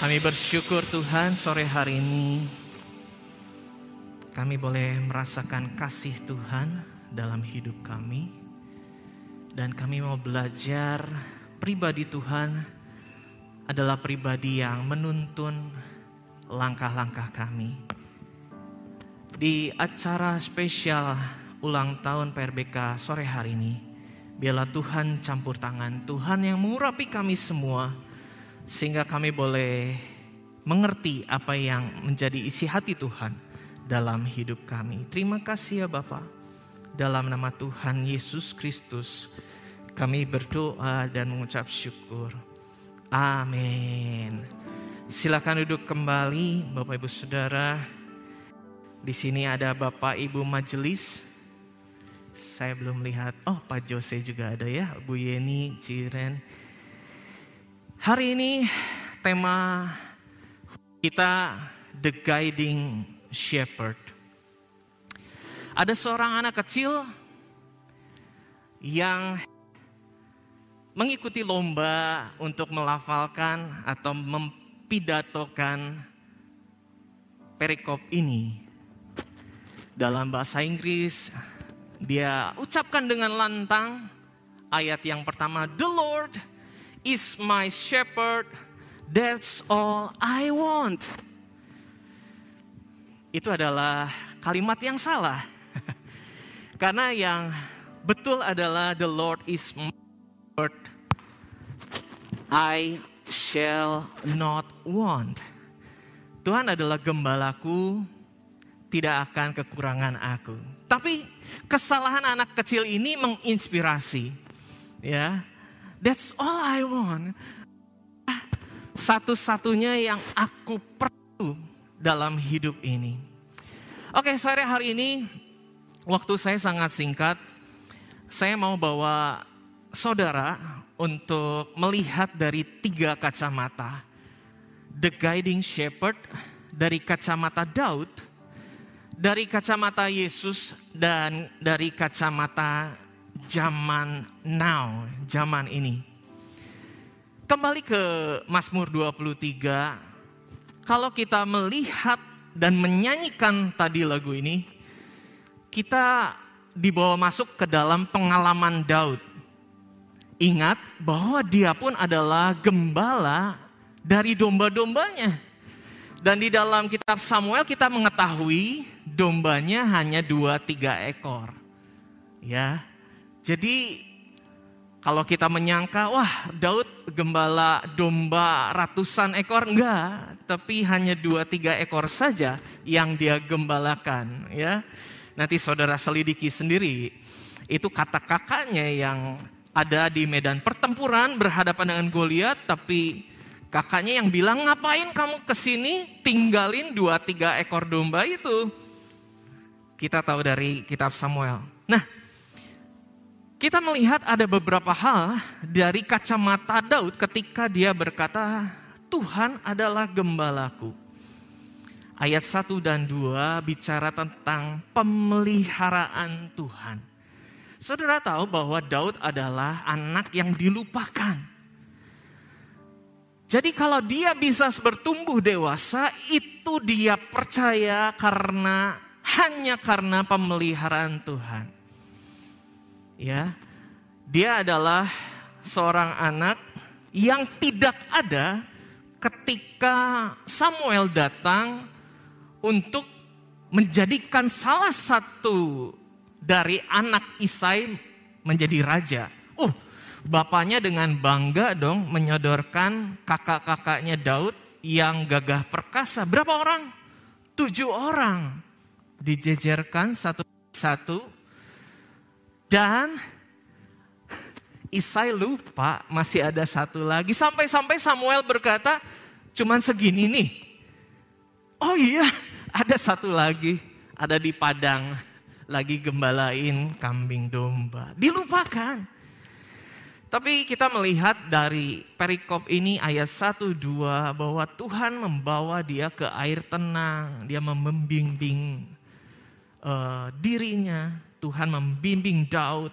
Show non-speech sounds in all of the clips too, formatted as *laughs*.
Kami bersyukur Tuhan sore hari ini kami boleh merasakan kasih Tuhan dalam hidup kami. Dan kami mau belajar pribadi Tuhan adalah pribadi yang menuntun langkah-langkah kami. Di acara spesial ulang tahun PRBK sore hari ini, biarlah Tuhan campur tangan, Tuhan yang mengurapi kami semua, sehingga kami boleh mengerti apa yang menjadi isi hati Tuhan dalam hidup kami. Terima kasih ya Bapak. Dalam nama Tuhan Yesus Kristus, kami berdoa dan mengucap syukur. Amin. Silakan duduk kembali, Bapak Ibu Saudara. Di sini ada Bapak Ibu Majelis. Saya belum lihat. Oh, Pak Jose juga ada ya, Bu Yeni, Ciren. Hari ini tema kita The Guiding Shepherd. Ada seorang anak kecil yang mengikuti lomba untuk melafalkan atau mempidatokan perikop ini. Dalam bahasa Inggris, dia ucapkan dengan lantang ayat yang pertama, The Lord is my shepherd, that's all I want. Itu adalah kalimat yang salah. *laughs* Karena yang betul adalah the Lord is my shepherd. I shall not want. Tuhan adalah gembalaku, tidak akan kekurangan aku. Tapi kesalahan anak kecil ini menginspirasi. Ya, that's all I want. Satu-satunya yang aku perlu dalam hidup ini. Oke, sore hari ini waktu saya sangat singkat. Saya mau bawa saudara untuk melihat dari tiga kacamata. The Guiding Shepherd dari kacamata Daud, dari kacamata Yesus, dan dari kacamata zaman now, zaman ini. Kembali ke Mazmur 23, kalau kita melihat dan menyanyikan tadi lagu ini, kita dibawa masuk ke dalam pengalaman Daud. Ingat bahwa dia pun adalah gembala dari domba-dombanya. Dan di dalam kitab Samuel kita mengetahui dombanya hanya dua tiga ekor. Ya, jadi kalau kita menyangka, wah Daud gembala domba ratusan ekor, enggak. Tapi hanya dua tiga ekor saja yang dia gembalakan. ya. Nanti saudara selidiki sendiri. Itu kata kakaknya yang ada di medan pertempuran berhadapan dengan Goliat, tapi kakaknya yang bilang ngapain kamu ke sini tinggalin dua tiga ekor domba itu. Kita tahu dari kitab Samuel. Nah, kita melihat ada beberapa hal dari kacamata Daud ketika dia berkata, Tuhan adalah gembalaku. Ayat 1 dan 2 bicara tentang pemeliharaan Tuhan. Saudara tahu bahwa Daud adalah anak yang dilupakan. Jadi kalau dia bisa bertumbuh dewasa, itu dia percaya karena hanya karena pemeliharaan Tuhan ya dia adalah seorang anak yang tidak ada ketika Samuel datang untuk menjadikan salah satu dari anak Isai menjadi raja. Oh, bapaknya dengan bangga dong menyodorkan kakak-kakaknya Daud yang gagah perkasa. Berapa orang? Tujuh orang. Dijejerkan satu-satu dan Isai lupa masih ada satu lagi. Sampai-sampai Samuel berkata, cuman segini nih. Oh iya, ada satu lagi. Ada di padang. Lagi gembalain kambing domba. Dilupakan. Tapi kita melihat dari perikop ini ayat 1 2 bahwa Tuhan membawa dia ke air tenang, dia membimbing uh, dirinya, Tuhan membimbing Daud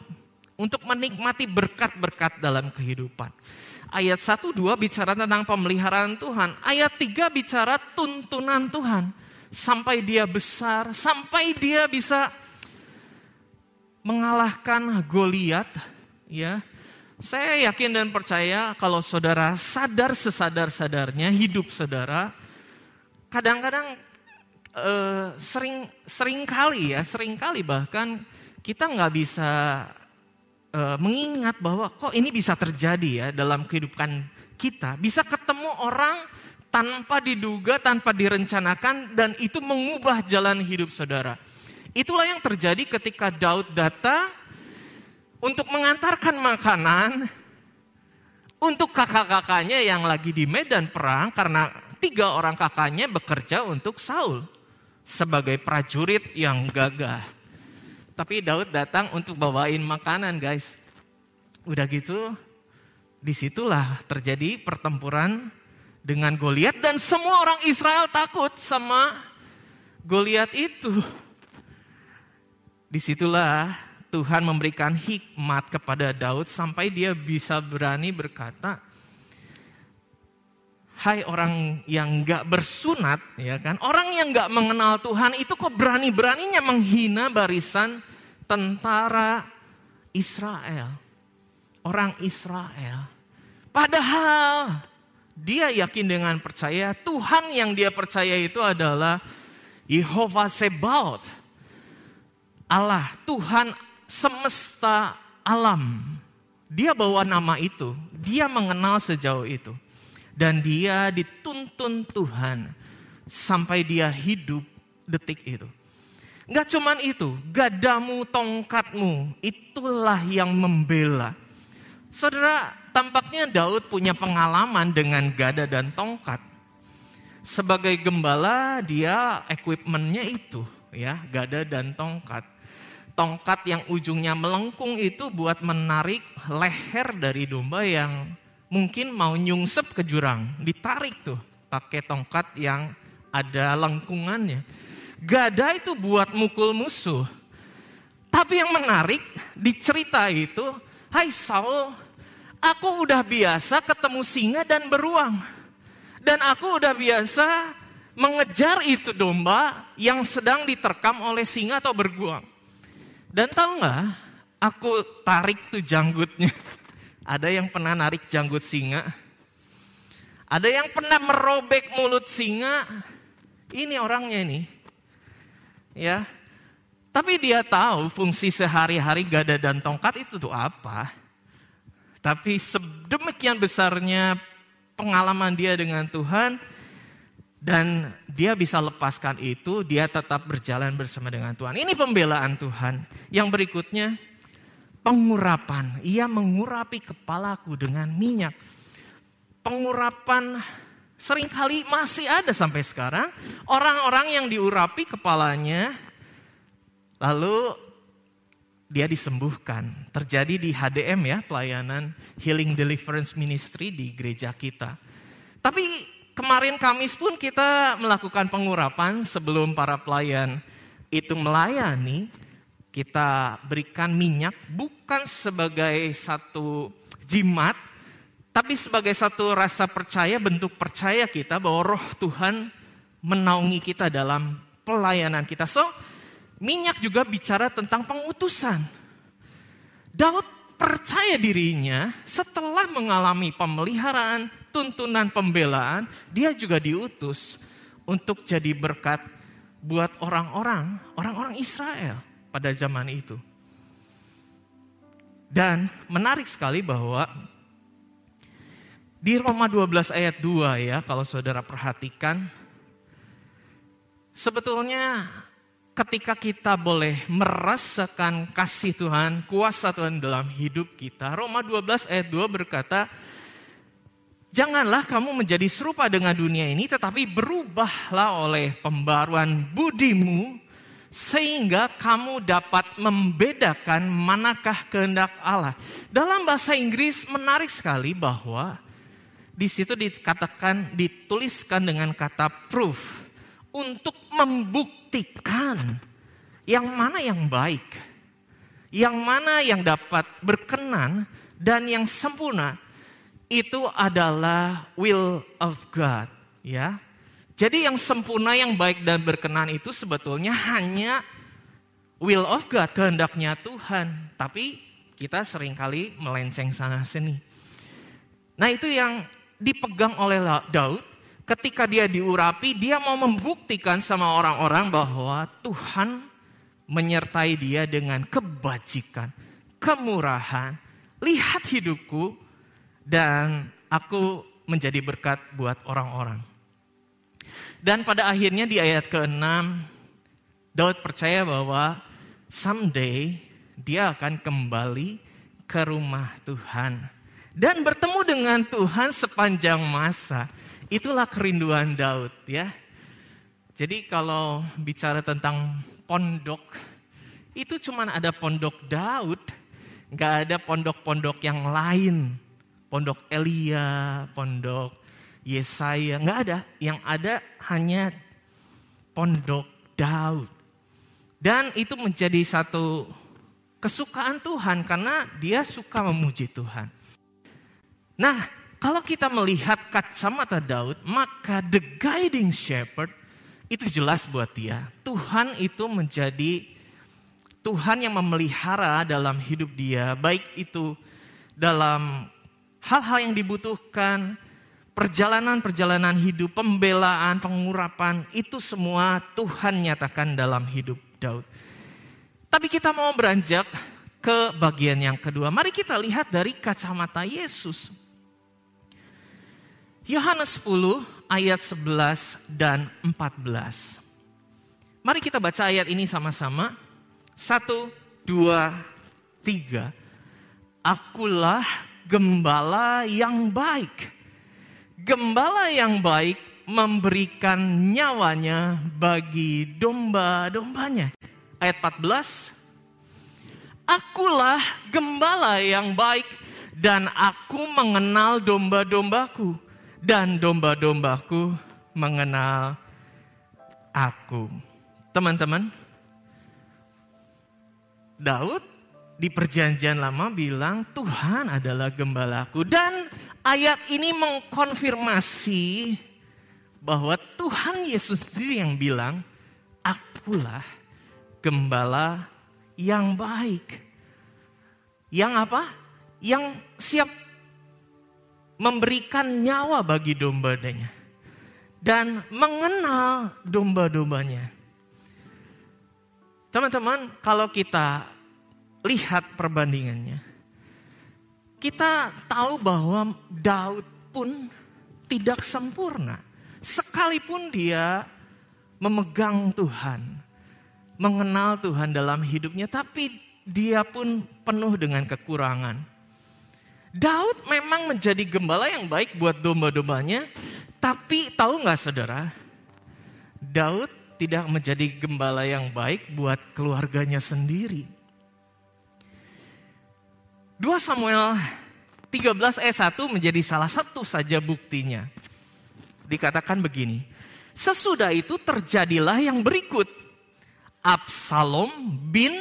untuk menikmati berkat-berkat dalam kehidupan. Ayat 1 2 bicara tentang pemeliharaan Tuhan. Ayat 3 bicara tuntunan Tuhan sampai dia besar, sampai dia bisa mengalahkan Goliat, ya. Saya yakin dan percaya kalau saudara sadar sesadar-sadarnya hidup saudara, kadang-kadang eh, sering sering kali ya, sering kali bahkan kita nggak bisa eh, mengingat bahwa kok ini bisa terjadi ya dalam kehidupan kita, bisa ketemu orang tanpa diduga, tanpa direncanakan dan itu mengubah jalan hidup saudara. Itulah yang terjadi ketika Daud datang untuk mengantarkan makanan untuk kakak-kakaknya yang lagi di medan perang karena tiga orang kakaknya bekerja untuk Saul sebagai prajurit yang gagah. Tapi Daud datang untuk bawain makanan guys. Udah gitu, di situlah terjadi pertempuran dengan Goliat dan semua orang Israel takut sama Goliat itu. Di situlah Tuhan memberikan hikmat kepada Daud sampai dia bisa berani berkata, Hai orang yang gak bersunat, ya kan? Orang yang gak mengenal Tuhan itu kok berani-beraninya menghina barisan tentara Israel. Orang Israel. Padahal dia yakin dengan percaya Tuhan yang dia percaya itu adalah Yehova Sebaot Allah, Tuhan semesta alam. Dia bawa nama itu, dia mengenal sejauh itu. Dan dia dituntun Tuhan sampai dia hidup detik itu. Gak cuman itu, gadamu, tongkatmu, itulah yang membela. Saudara, tampaknya Daud punya pengalaman dengan gada dan tongkat. Sebagai gembala, dia equipmentnya itu, ya, gada dan tongkat tongkat yang ujungnya melengkung itu buat menarik leher dari domba yang mungkin mau nyungsep ke jurang. Ditarik tuh pakai tongkat yang ada lengkungannya. Gada itu buat mukul musuh. Tapi yang menarik di cerita itu, Hai Saul, aku udah biasa ketemu singa dan beruang. Dan aku udah biasa mengejar itu domba yang sedang diterkam oleh singa atau berguang. Dan tahu nggak, aku tarik tuh janggutnya. *laughs* Ada yang pernah narik janggut singa. Ada yang pernah merobek mulut singa. Ini orangnya ini. Ya. Tapi dia tahu fungsi sehari-hari gada dan tongkat itu tuh apa. Tapi sedemikian besarnya pengalaman dia dengan Tuhan, dan dia bisa lepaskan itu, dia tetap berjalan bersama dengan Tuhan. Ini pembelaan Tuhan. Yang berikutnya, pengurapan. Ia mengurapi kepalaku dengan minyak. Pengurapan sering kali masih ada sampai sekarang. Orang-orang yang diurapi kepalanya, lalu dia disembuhkan. Terjadi di HDM ya, pelayanan Healing Deliverance Ministry di gereja kita. Tapi Kemarin Kamis pun kita melakukan pengurapan sebelum para pelayan itu melayani. Kita berikan minyak bukan sebagai satu jimat, tapi sebagai satu rasa percaya, bentuk percaya kita bahwa roh Tuhan menaungi kita dalam pelayanan kita. So, minyak juga bicara tentang pengutusan. Daud percaya dirinya setelah mengalami pemeliharaan, tuntunan pembelaan, dia juga diutus untuk jadi berkat buat orang-orang, orang-orang Israel pada zaman itu. Dan menarik sekali bahwa di Roma 12 ayat 2 ya, kalau saudara perhatikan, sebetulnya ketika kita boleh merasakan kasih Tuhan, kuasa Tuhan dalam hidup kita, Roma 12 ayat 2 berkata, Janganlah kamu menjadi serupa dengan dunia ini, tetapi berubahlah oleh pembaruan budimu, sehingga kamu dapat membedakan manakah kehendak Allah. Dalam bahasa Inggris menarik sekali bahwa di situ dikatakan, dituliskan dengan kata proof, untuk membuktikan yang mana yang baik. yang mana yang dapat berkenan dan yang sempurna itu adalah will of God, ya. Jadi yang sempurna, yang baik dan berkenan itu sebetulnya hanya will of God, kehendaknya Tuhan. Tapi kita sering kali melenceng sana sini. Nah itu yang dipegang oleh Daud ketika dia diurapi, dia mau membuktikan sama orang-orang bahwa Tuhan menyertai dia dengan kebajikan, kemurahan. Lihat hidupku dan aku menjadi berkat buat orang-orang. Dan pada akhirnya di ayat ke-6, Daud percaya bahwa someday dia akan kembali ke rumah Tuhan dan bertemu dengan Tuhan sepanjang masa. Itulah kerinduan Daud ya. Jadi kalau bicara tentang pondok, itu cuma ada pondok Daud, nggak ada pondok-pondok yang lain. Pondok Elia, pondok Yesaya, nggak ada. Yang ada hanya pondok Daud. Dan itu menjadi satu kesukaan Tuhan karena dia suka memuji Tuhan. Nah, kalau kita melihat kacamata Daud, maka the guiding shepherd itu jelas buat dia. Tuhan itu menjadi Tuhan yang memelihara dalam hidup dia, baik itu dalam hal-hal yang dibutuhkan, perjalanan-perjalanan hidup, pembelaan, pengurapan, itu semua Tuhan nyatakan dalam hidup Daud. Tapi kita mau beranjak ke bagian yang kedua. Mari kita lihat dari kacamata Yesus. Yohanes 10 ayat 11 dan 14. Mari kita baca ayat ini sama-sama. Satu, dua, tiga. Akulah gembala yang baik. Gembala yang baik memberikan nyawanya bagi domba-dombanya. Ayat 14. Akulah gembala yang baik dan aku mengenal domba-dombaku dan domba-dombaku mengenal aku. Teman-teman, Daud di perjanjian lama bilang Tuhan adalah gembalaku dan ayat ini mengkonfirmasi bahwa Tuhan Yesus sendiri yang bilang akulah gembala yang baik. Yang apa? Yang siap memberikan nyawa bagi domba-dombanya dan mengenal domba-dombanya. Teman-teman, kalau kita lihat perbandingannya, kita tahu bahwa Daud pun tidak sempurna. Sekalipun dia memegang Tuhan, mengenal Tuhan dalam hidupnya, tapi dia pun penuh dengan kekurangan Daud memang menjadi gembala yang baik buat domba-dombanya, tapi tahu nggak saudara? Daud tidak menjadi gembala yang baik buat keluarganya sendiri. 2 Samuel 13 ayat 1 menjadi salah satu saja buktinya. Dikatakan begini, sesudah itu terjadilah yang berikut. Absalom bin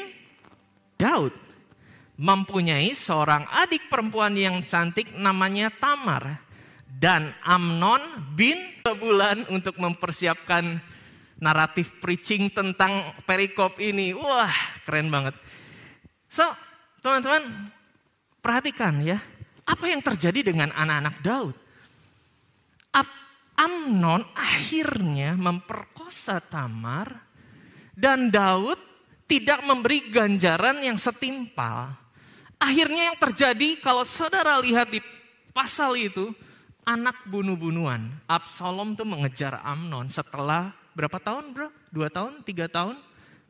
Daud mempunyai seorang adik perempuan yang cantik namanya Tamar. Dan Amnon bin bulan untuk mempersiapkan naratif preaching tentang perikop ini. Wah keren banget. So teman-teman perhatikan ya. Apa yang terjadi dengan anak-anak Daud? Amnon akhirnya memperkosa Tamar dan Daud tidak memberi ganjaran yang setimpal. Akhirnya yang terjadi kalau saudara lihat di pasal itu, anak bunuh-bunuhan. Absalom tuh mengejar Amnon setelah berapa tahun bro? Dua tahun, tiga tahun?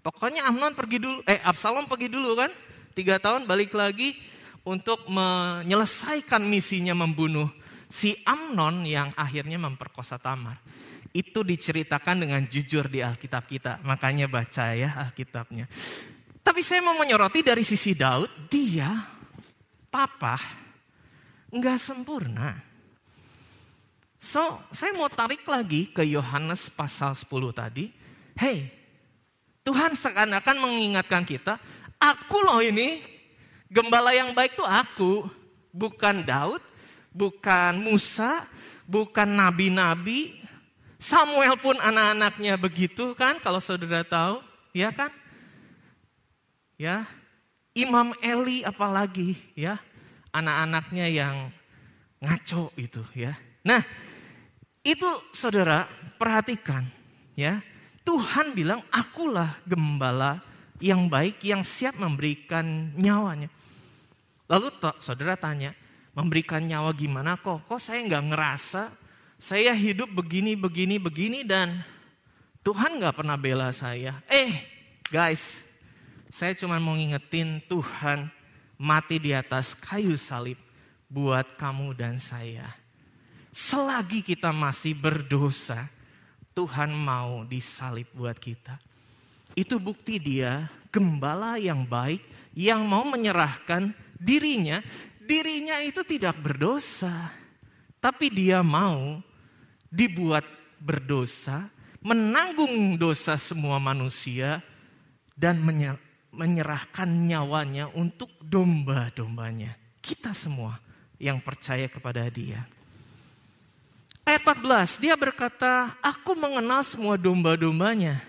Pokoknya Amnon pergi dulu, eh Absalom pergi dulu kan? Tiga tahun balik lagi untuk menyelesaikan misinya membunuh si Amnon yang akhirnya memperkosa Tamar. Itu diceritakan dengan jujur di Alkitab kita, makanya baca ya Alkitabnya. Tapi saya mau menyoroti dari sisi Daud, dia papa nggak sempurna. So, saya mau tarik lagi ke Yohanes pasal 10 tadi. Hey, Tuhan seakan-akan mengingatkan kita, Aku loh ini, gembala yang baik tuh aku. Bukan Daud, bukan Musa, bukan nabi-nabi. Samuel pun anak-anaknya begitu kan, kalau saudara tahu, ya kan? Ya, Imam Eli apalagi ya, anak-anaknya yang ngaco itu ya. Nah, itu saudara perhatikan ya. Tuhan bilang akulah gembala yang baik yang siap memberikan nyawanya. Lalu saudara tanya, memberikan nyawa gimana kok? Kok saya nggak ngerasa saya hidup begini, begini, begini dan Tuhan nggak pernah bela saya. Eh guys, saya cuma mau ngingetin Tuhan mati di atas kayu salib buat kamu dan saya. Selagi kita masih berdosa, Tuhan mau disalib buat kita. Itu bukti dia gembala yang baik yang mau menyerahkan dirinya. Dirinya itu tidak berdosa, tapi dia mau dibuat berdosa, menanggung dosa semua manusia dan menyerahkan nyawanya untuk domba-dombanya. Kita semua yang percaya kepada dia. Ayat 14, dia berkata, aku mengenal semua domba-dombanya.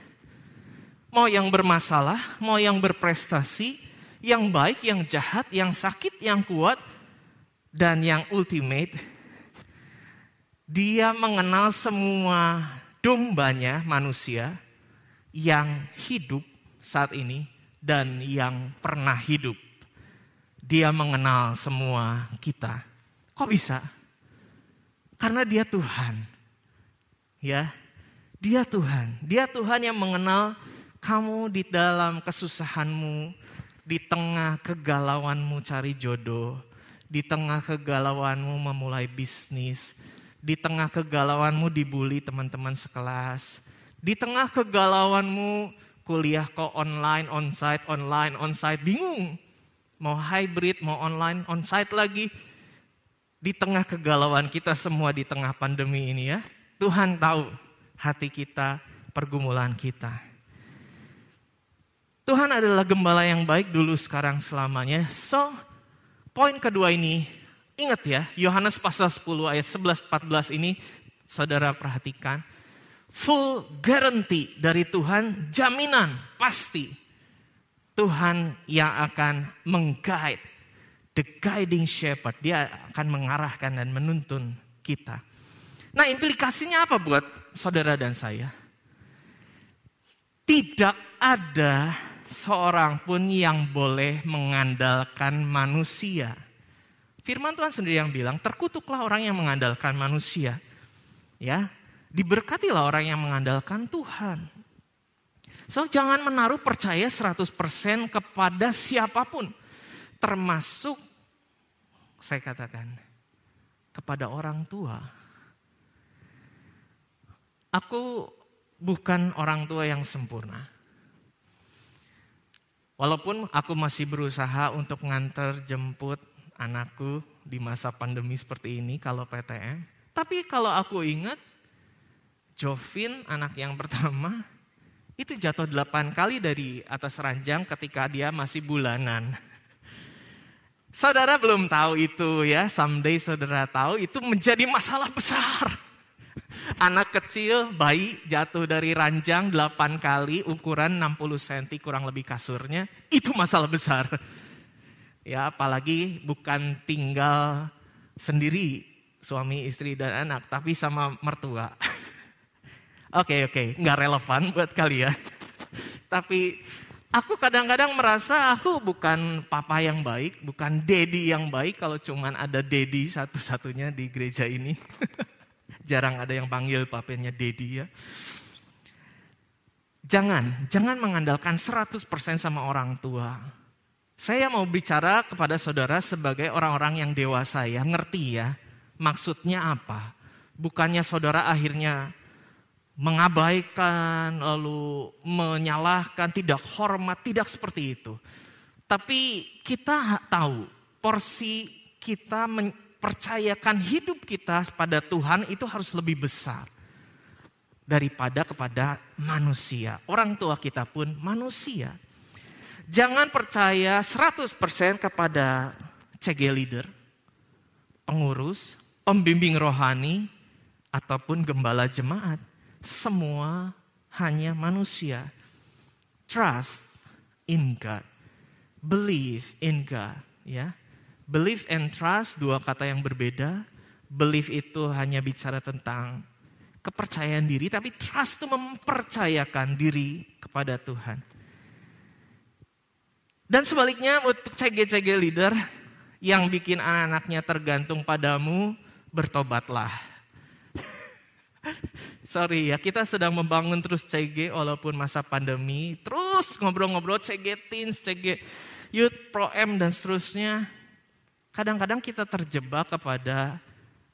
Mau yang bermasalah, mau yang berprestasi, yang baik, yang jahat, yang sakit, yang kuat, dan yang ultimate. Dia mengenal semua dombanya manusia yang hidup saat ini dan yang pernah hidup. Dia mengenal semua kita. Kok bisa? Karena dia Tuhan. Ya. Dia Tuhan. Dia Tuhan yang mengenal kamu di dalam kesusahanmu, di tengah kegalauanmu cari jodoh, di tengah kegalauanmu memulai bisnis, di tengah kegalauanmu dibully teman-teman sekelas, di tengah kegalauanmu kuliah kok online, onsite, online, onsite, bingung. Mau hybrid, mau online, onsite lagi, di tengah kegalauan kita semua di tengah pandemi ini ya. Tuhan tahu hati kita, pergumulan kita. Tuhan adalah gembala yang baik dulu, sekarang, selamanya. So, poin kedua ini, ingat ya, Yohanes pasal 10 ayat 11 14 ini saudara perhatikan. Full guarantee dari Tuhan, jaminan pasti Tuhan yang akan mengguide the guiding shepherd. Dia akan mengarahkan dan menuntun kita. Nah implikasinya apa buat saudara dan saya? Tidak ada seorang pun yang boleh mengandalkan manusia. Firman Tuhan sendiri yang bilang, terkutuklah orang yang mengandalkan manusia. Ya, diberkatilah orang yang mengandalkan Tuhan. So jangan menaruh percaya 100% kepada siapa pun. Termasuk saya katakan kepada orang tua. Aku bukan orang tua yang sempurna. Walaupun aku masih berusaha untuk nganter jemput anakku di masa pandemi seperti ini kalau PTM. Tapi kalau aku ingat, Jovin anak yang pertama itu jatuh delapan kali dari atas ranjang ketika dia masih bulanan. Saudara belum tahu itu ya, someday saudara tahu itu menjadi masalah besar. Anak kecil, bayi jatuh dari ranjang 8 kali ukuran 60 cm kurang lebih kasurnya, itu masalah besar. Ya apalagi bukan tinggal sendiri suami, istri dan anak, tapi sama mertua. Oke oke, okay, okay. nggak relevan buat kalian. tapi Aku kadang-kadang merasa aku bukan papa yang baik, bukan daddy yang baik kalau cuman ada daddy satu-satunya di gereja ini. *laughs* Jarang ada yang panggil papanya daddy ya. Jangan, jangan mengandalkan 100% sama orang tua. Saya mau bicara kepada saudara sebagai orang-orang yang dewasa ya, ngerti ya. Maksudnya apa? Bukannya saudara akhirnya mengabaikan, lalu menyalahkan, tidak hormat, tidak seperti itu. Tapi kita tahu porsi kita mempercayakan hidup kita pada Tuhan itu harus lebih besar daripada kepada manusia. Orang tua kita pun manusia. Jangan percaya 100% kepada CG leader, pengurus, pembimbing rohani, ataupun gembala jemaat. Semua hanya manusia. Trust in God. Believe in God. Ya, Believe and trust dua kata yang berbeda. Believe itu hanya bicara tentang kepercayaan diri, tapi trust itu mempercayakan diri kepada Tuhan. Dan sebaliknya untuk CG-CG leader yang bikin anak-anaknya tergantung padamu, bertobatlah. *laughs* Sorry ya, kita sedang membangun terus CG walaupun masa pandemi. Terus ngobrol-ngobrol CG Teens, CG Youth, Pro M dan seterusnya. Kadang-kadang kita terjebak kepada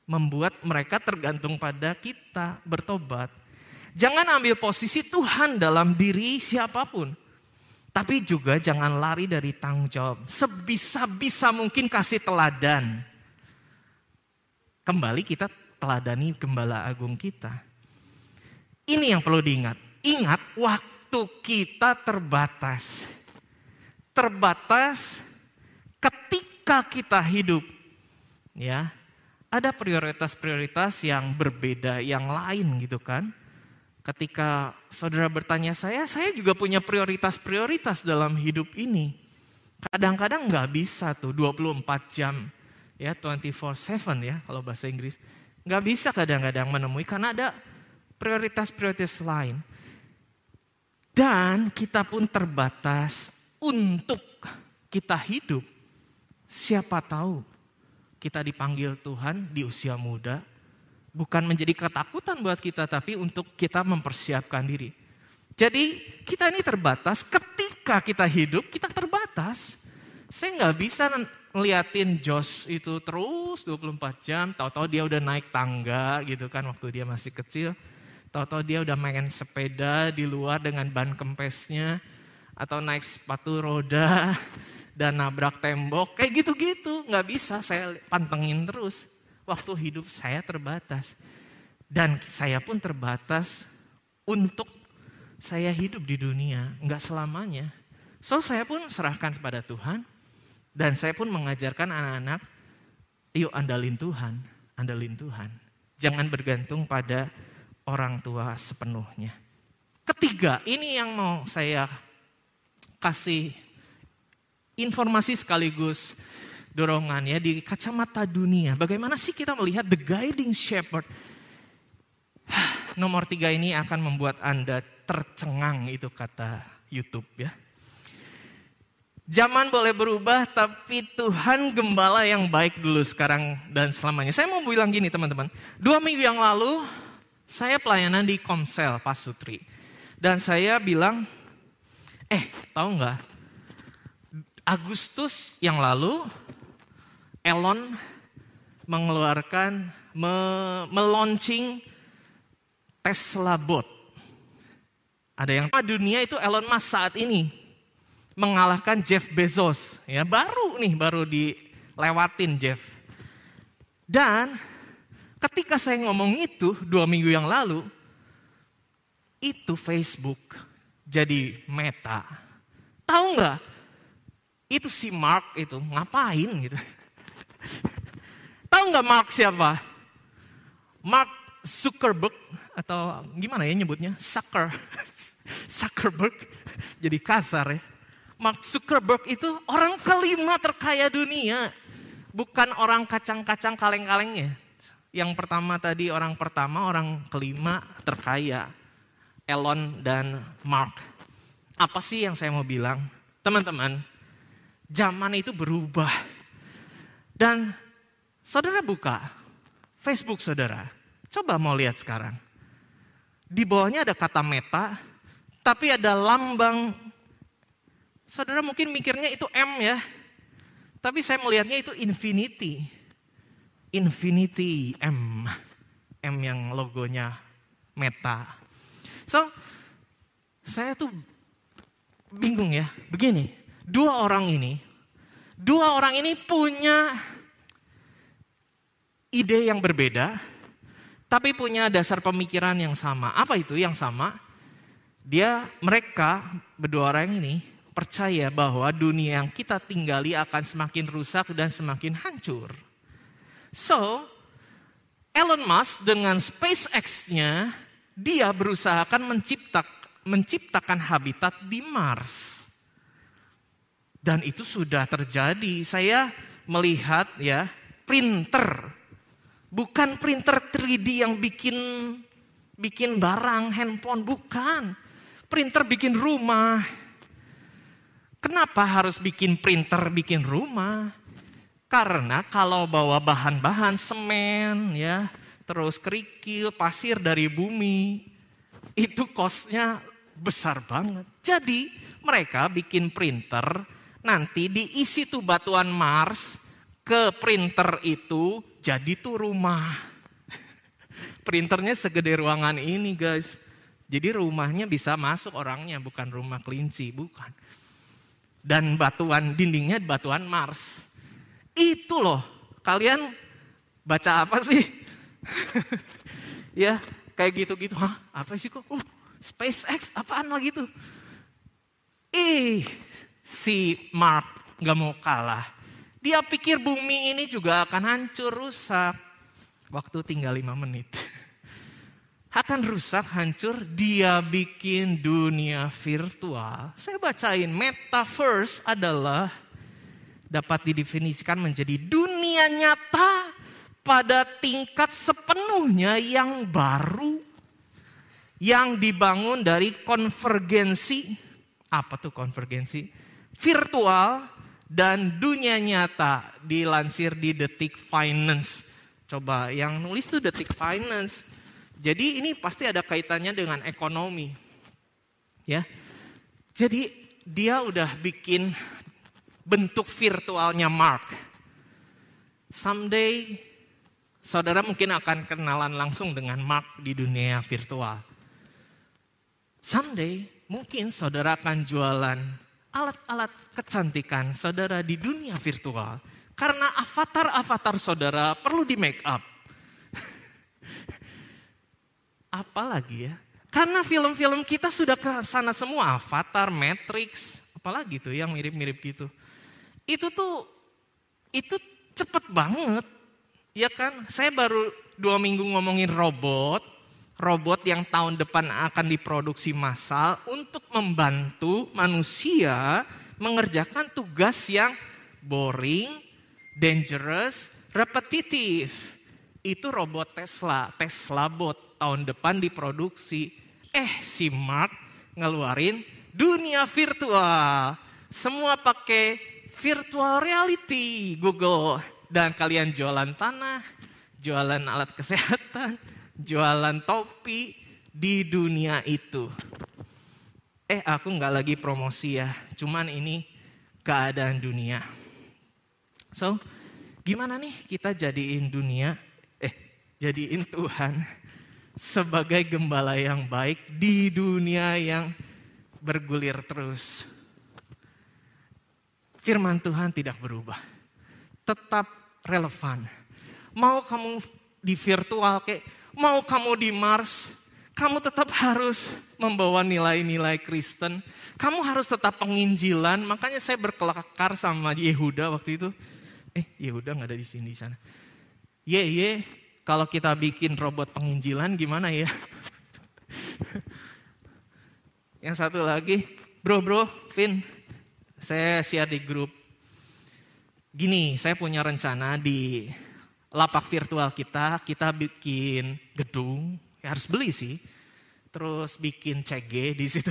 membuat mereka tergantung pada kita bertobat. Jangan ambil posisi Tuhan dalam diri siapa pun. Tapi juga jangan lari dari tanggung jawab. Sebisa-bisa mungkin kasih teladan. Kembali kita teladani gembala agung kita. Ini yang perlu diingat. Ingat waktu kita terbatas. Terbatas ketika kita hidup. Ya, ada prioritas-prioritas yang berbeda, yang lain gitu kan Ketika saudara bertanya saya, saya juga punya prioritas-prioritas dalam hidup ini. Kadang-kadang nggak bisa tuh 24 jam, ya 24/7 ya kalau bahasa Inggris. Nggak bisa kadang-kadang menemui karena ada prioritas-prioritas lain. Dan kita pun terbatas untuk kita hidup. Siapa tahu kita dipanggil Tuhan di usia muda, bukan menjadi ketakutan buat kita, tapi untuk kita mempersiapkan diri. Jadi kita ini terbatas, ketika kita hidup kita terbatas. Saya nggak bisa ngeliatin Jos itu terus 24 jam, tahu-tahu dia udah naik tangga gitu kan waktu dia masih kecil. Tahu-tahu dia udah main sepeda di luar dengan ban kempesnya, atau naik sepatu roda *laughs* dan nabrak tembok, kayak gitu-gitu. Nggak bisa saya pantengin terus waktu hidup saya terbatas. Dan saya pun terbatas untuk saya hidup di dunia, nggak selamanya. So saya pun serahkan kepada Tuhan dan saya pun mengajarkan anak-anak, yuk andalin Tuhan, andalin Tuhan. Jangan bergantung pada orang tua sepenuhnya. Ketiga, ini yang mau saya kasih informasi sekaligus dorongan ya di kacamata dunia. Bagaimana sih kita melihat the guiding shepherd? *sighs* Nomor tiga ini akan membuat Anda tercengang itu kata YouTube ya. Zaman boleh berubah tapi Tuhan gembala yang baik dulu sekarang dan selamanya. Saya mau bilang gini teman-teman. Dua minggu yang lalu saya pelayanan di Komsel Pak Sutri. Dan saya bilang, eh tahu nggak? Agustus yang lalu Elon mengeluarkan, me, meluncing Tesla Bot. Ada yang dunia itu Elon Musk saat ini mengalahkan Jeff Bezos. Ya baru nih, baru dilewatin Jeff. Dan ketika saya ngomong itu dua minggu yang lalu, itu Facebook jadi meta. Tahu nggak? Itu si Mark itu ngapain gitu? *laughs* Tahu nggak Mark siapa? Mark Zuckerberg atau gimana ya nyebutnya? Zucker. *laughs* Zuckerberg. Jadi kasar ya. Mark Zuckerberg itu orang kelima terkaya dunia. Bukan orang kacang-kacang kaleng-kalengnya. Yang pertama tadi orang pertama, orang kelima terkaya. Elon dan Mark. Apa sih yang saya mau bilang? Teman-teman, zaman itu berubah dan saudara buka Facebook saudara. Coba mau lihat sekarang. Di bawahnya ada kata meta, tapi ada lambang. Saudara mungkin mikirnya itu M ya. Tapi saya melihatnya itu infinity. Infinity M. M yang logonya meta. So, saya tuh bingung ya. Begini, dua orang ini Dua orang ini punya ide yang berbeda, tapi punya dasar pemikiran yang sama. Apa itu yang sama? Dia, mereka berdua orang ini percaya bahwa dunia yang kita tinggali akan semakin rusak dan semakin hancur. So, Elon Musk dengan SpaceX-nya, dia berusaha akan menciptak, menciptakan habitat di Mars. Dan itu sudah terjadi. Saya melihat ya printer, bukan printer 3D yang bikin bikin barang, handphone, bukan. Printer bikin rumah. Kenapa harus bikin printer bikin rumah? Karena kalau bawa bahan-bahan semen ya, terus kerikil, pasir dari bumi, itu kosnya besar banget. Jadi mereka bikin printer nanti diisi tuh batuan Mars ke printer itu jadi tuh rumah. *laughs* Printernya segede ruangan ini guys. Jadi rumahnya bisa masuk orangnya bukan rumah kelinci, bukan. Dan batuan dindingnya batuan Mars. Itu loh, kalian baca apa sih? *laughs* ya, kayak gitu-gitu. Hah, apa sih kok? Uh, SpaceX, apaan lagi tuh? Ih, si Mark gak mau kalah. Dia pikir bumi ini juga akan hancur, rusak. Waktu tinggal lima menit. *laughs* Akan rusak, hancur, dia bikin dunia virtual. Saya bacain, metaverse adalah dapat didefinisikan menjadi dunia nyata pada tingkat sepenuhnya yang baru yang dibangun dari konvergensi. Apa tuh konvergensi? virtual dan dunia nyata dilansir di Detik Finance. Coba yang nulis tuh Detik Finance. Jadi ini pasti ada kaitannya dengan ekonomi. Ya. Jadi dia udah bikin bentuk virtualnya Mark. Someday saudara mungkin akan kenalan langsung dengan Mark di dunia virtual. Someday mungkin saudara akan jualan alat-alat kecantikan saudara di dunia virtual. Karena avatar-avatar saudara perlu di make up. *laughs* Apalagi ya? Karena film-film kita sudah ke sana semua, Avatar, Matrix, apalagi tuh yang mirip-mirip gitu. Itu tuh, itu cepet banget. Ya kan, saya baru dua minggu ngomongin robot, robot yang tahun depan akan diproduksi massal untuk membantu manusia mengerjakan tugas yang boring, dangerous, repetitif. Itu robot Tesla, Tesla bot tahun depan diproduksi. Eh si Mark ngeluarin dunia virtual. Semua pakai virtual reality Google. Dan kalian jualan tanah, jualan alat kesehatan, *laughs* jualan topi di dunia itu. Eh aku nggak lagi promosi ya, cuman ini keadaan dunia. So, gimana nih kita jadiin dunia, eh jadiin Tuhan *laughs* sebagai gembala yang baik di dunia yang bergulir terus. Firman Tuhan tidak berubah, tetap relevan. Mau kamu di virtual kayak Mau kamu di Mars, kamu tetap harus membawa nilai-nilai Kristen. Kamu harus tetap penginjilan. Makanya saya berkelakar sama Yehuda waktu itu. Eh, Yehuda nggak ada di sini di sana. Ye, ye, kalau kita bikin robot penginjilan gimana ya? *laughs* Yang satu lagi, bro, bro, Vin, saya share di grup. Gini, saya punya rencana di lapak virtual kita, kita bikin gedung, ya harus beli sih. Terus bikin CG di situ.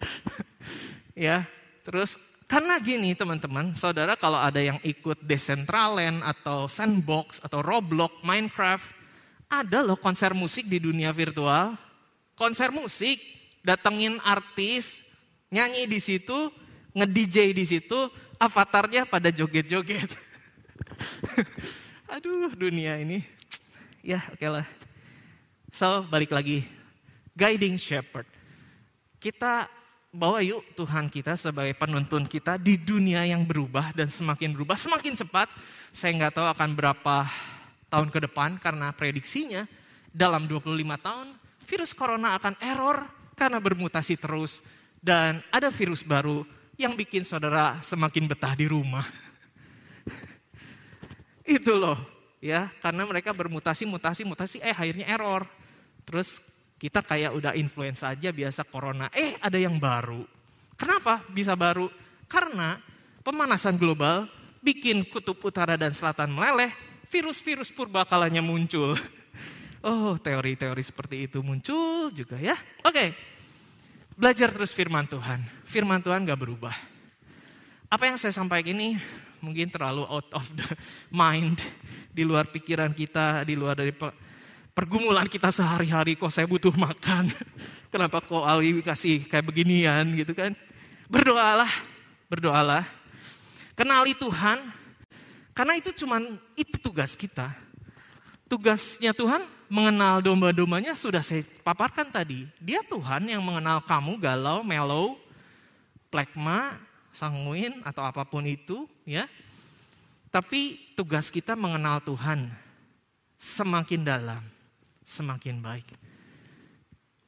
*laughs* ya, terus karena gini teman-teman, saudara kalau ada yang ikut Decentraland atau Sandbox atau Roblox, Minecraft, ada loh konser musik di dunia virtual. Konser musik, datengin artis, nyanyi di situ, nge-DJ di situ, avatarnya pada joget-joget. *laughs* Aduh dunia ini. Ya oke okay lah. So balik lagi. Guiding shepherd. Kita bawa yuk Tuhan kita sebagai penuntun kita di dunia yang berubah dan semakin berubah. Semakin cepat. Saya nggak tahu akan berapa tahun ke depan karena prediksinya dalam 25 tahun virus corona akan error karena bermutasi terus Dan ada virus baru yang bikin saudara semakin betah di rumah. *laughs* Itu loh, ya, karena mereka bermutasi, mutasi, mutasi, eh akhirnya error. Terus kita kayak udah influenza aja biasa corona, eh ada yang baru. Kenapa bisa baru? Karena pemanasan global bikin kutub utara dan selatan meleleh, virus-virus purbakalanya muncul. *laughs* Oh, teori-teori seperti itu muncul juga ya. Oke, belajar terus firman Tuhan. Firman Tuhan gak berubah. Apa yang saya sampaikan ini mungkin terlalu out of the mind, di luar pikiran kita, di luar dari pergumulan kita sehari-hari. Kok saya butuh makan? *laughs* Kenapa kok Ali kasih kayak beginian gitu kan? Berdoalah, berdoalah. Kenali Tuhan, karena itu cuman itu tugas kita. Tugasnya Tuhan mengenal domba-dombanya sudah saya paparkan tadi. Dia Tuhan yang mengenal kamu galau, mellow, plekma, sanguin atau apa pun itu, ya. Tapi tugas kita mengenal Tuhan semakin dalam, semakin baik.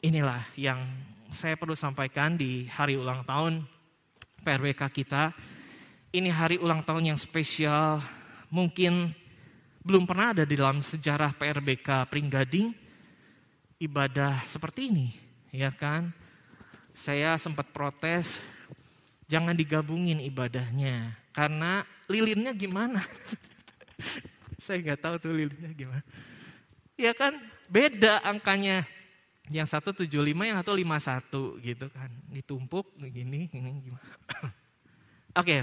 Inilah yang saya perlu sampaikan di hari ulang tahun PRWK kita. Ini hari ulang tahun yang spesial, mungkin belum pernah ada di dalam sejarah PRBK Pringgading ibadah seperti ini, ya kan? Saya sempat protes, jangan digabungin ibadahnya, karena lilinnya gimana? *laughs* Saya nggak tahu tuh lilinnya gimana. Ya kan, beda angkanya. Yang satu 75, yang satu 51 gitu kan. Ditumpuk begini, ini gimana. *coughs* Oke, okay.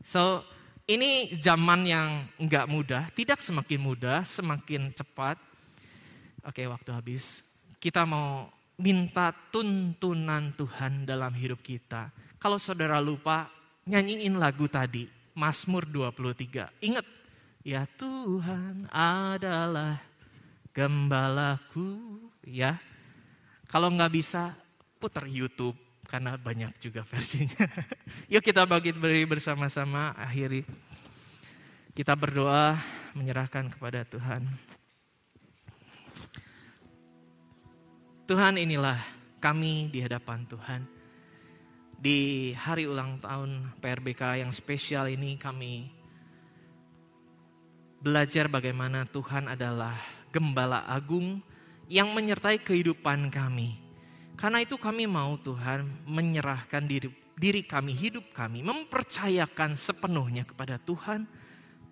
so ini zaman yang enggak mudah, tidak semakin mudah, semakin cepat. Oke, waktu habis. Kita mau minta tuntunan Tuhan dalam hidup kita. Kalau saudara lupa, nyanyiin lagu tadi, Mazmur 23. Ingat, ya Tuhan adalah gembalaku, ya. Kalau nggak bisa, putar YouTube karena banyak juga versinya. *laughs* Yuk kita bagi beri bersama-sama akhiri. Kita berdoa menyerahkan kepada Tuhan. Tuhan inilah kami di hadapan Tuhan. Di hari ulang tahun PRBK yang spesial ini kami belajar bagaimana Tuhan adalah gembala agung yang menyertai kehidupan kami karena itu kami mau Tuhan menyerahkan diri, diri kami, hidup kami, mempercayakan sepenuhnya kepada Tuhan.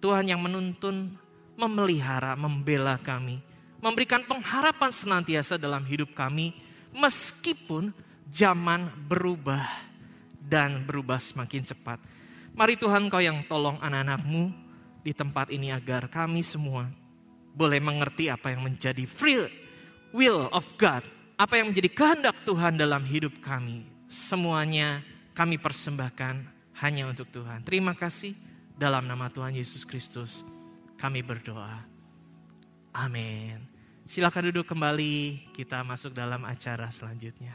Tuhan yang menuntun, memelihara, membela kami. Memberikan pengharapan senantiasa dalam hidup kami. Meskipun zaman berubah dan berubah semakin cepat. Mari Tuhan kau yang tolong anak-anakmu di tempat ini agar kami semua boleh mengerti apa yang menjadi free will of God apa yang menjadi kehendak Tuhan dalam hidup kami. Semuanya kami persembahkan hanya untuk Tuhan. Terima kasih dalam nama Tuhan Yesus Kristus kami berdoa. Amin. Silakan duduk kembali, kita masuk dalam acara selanjutnya.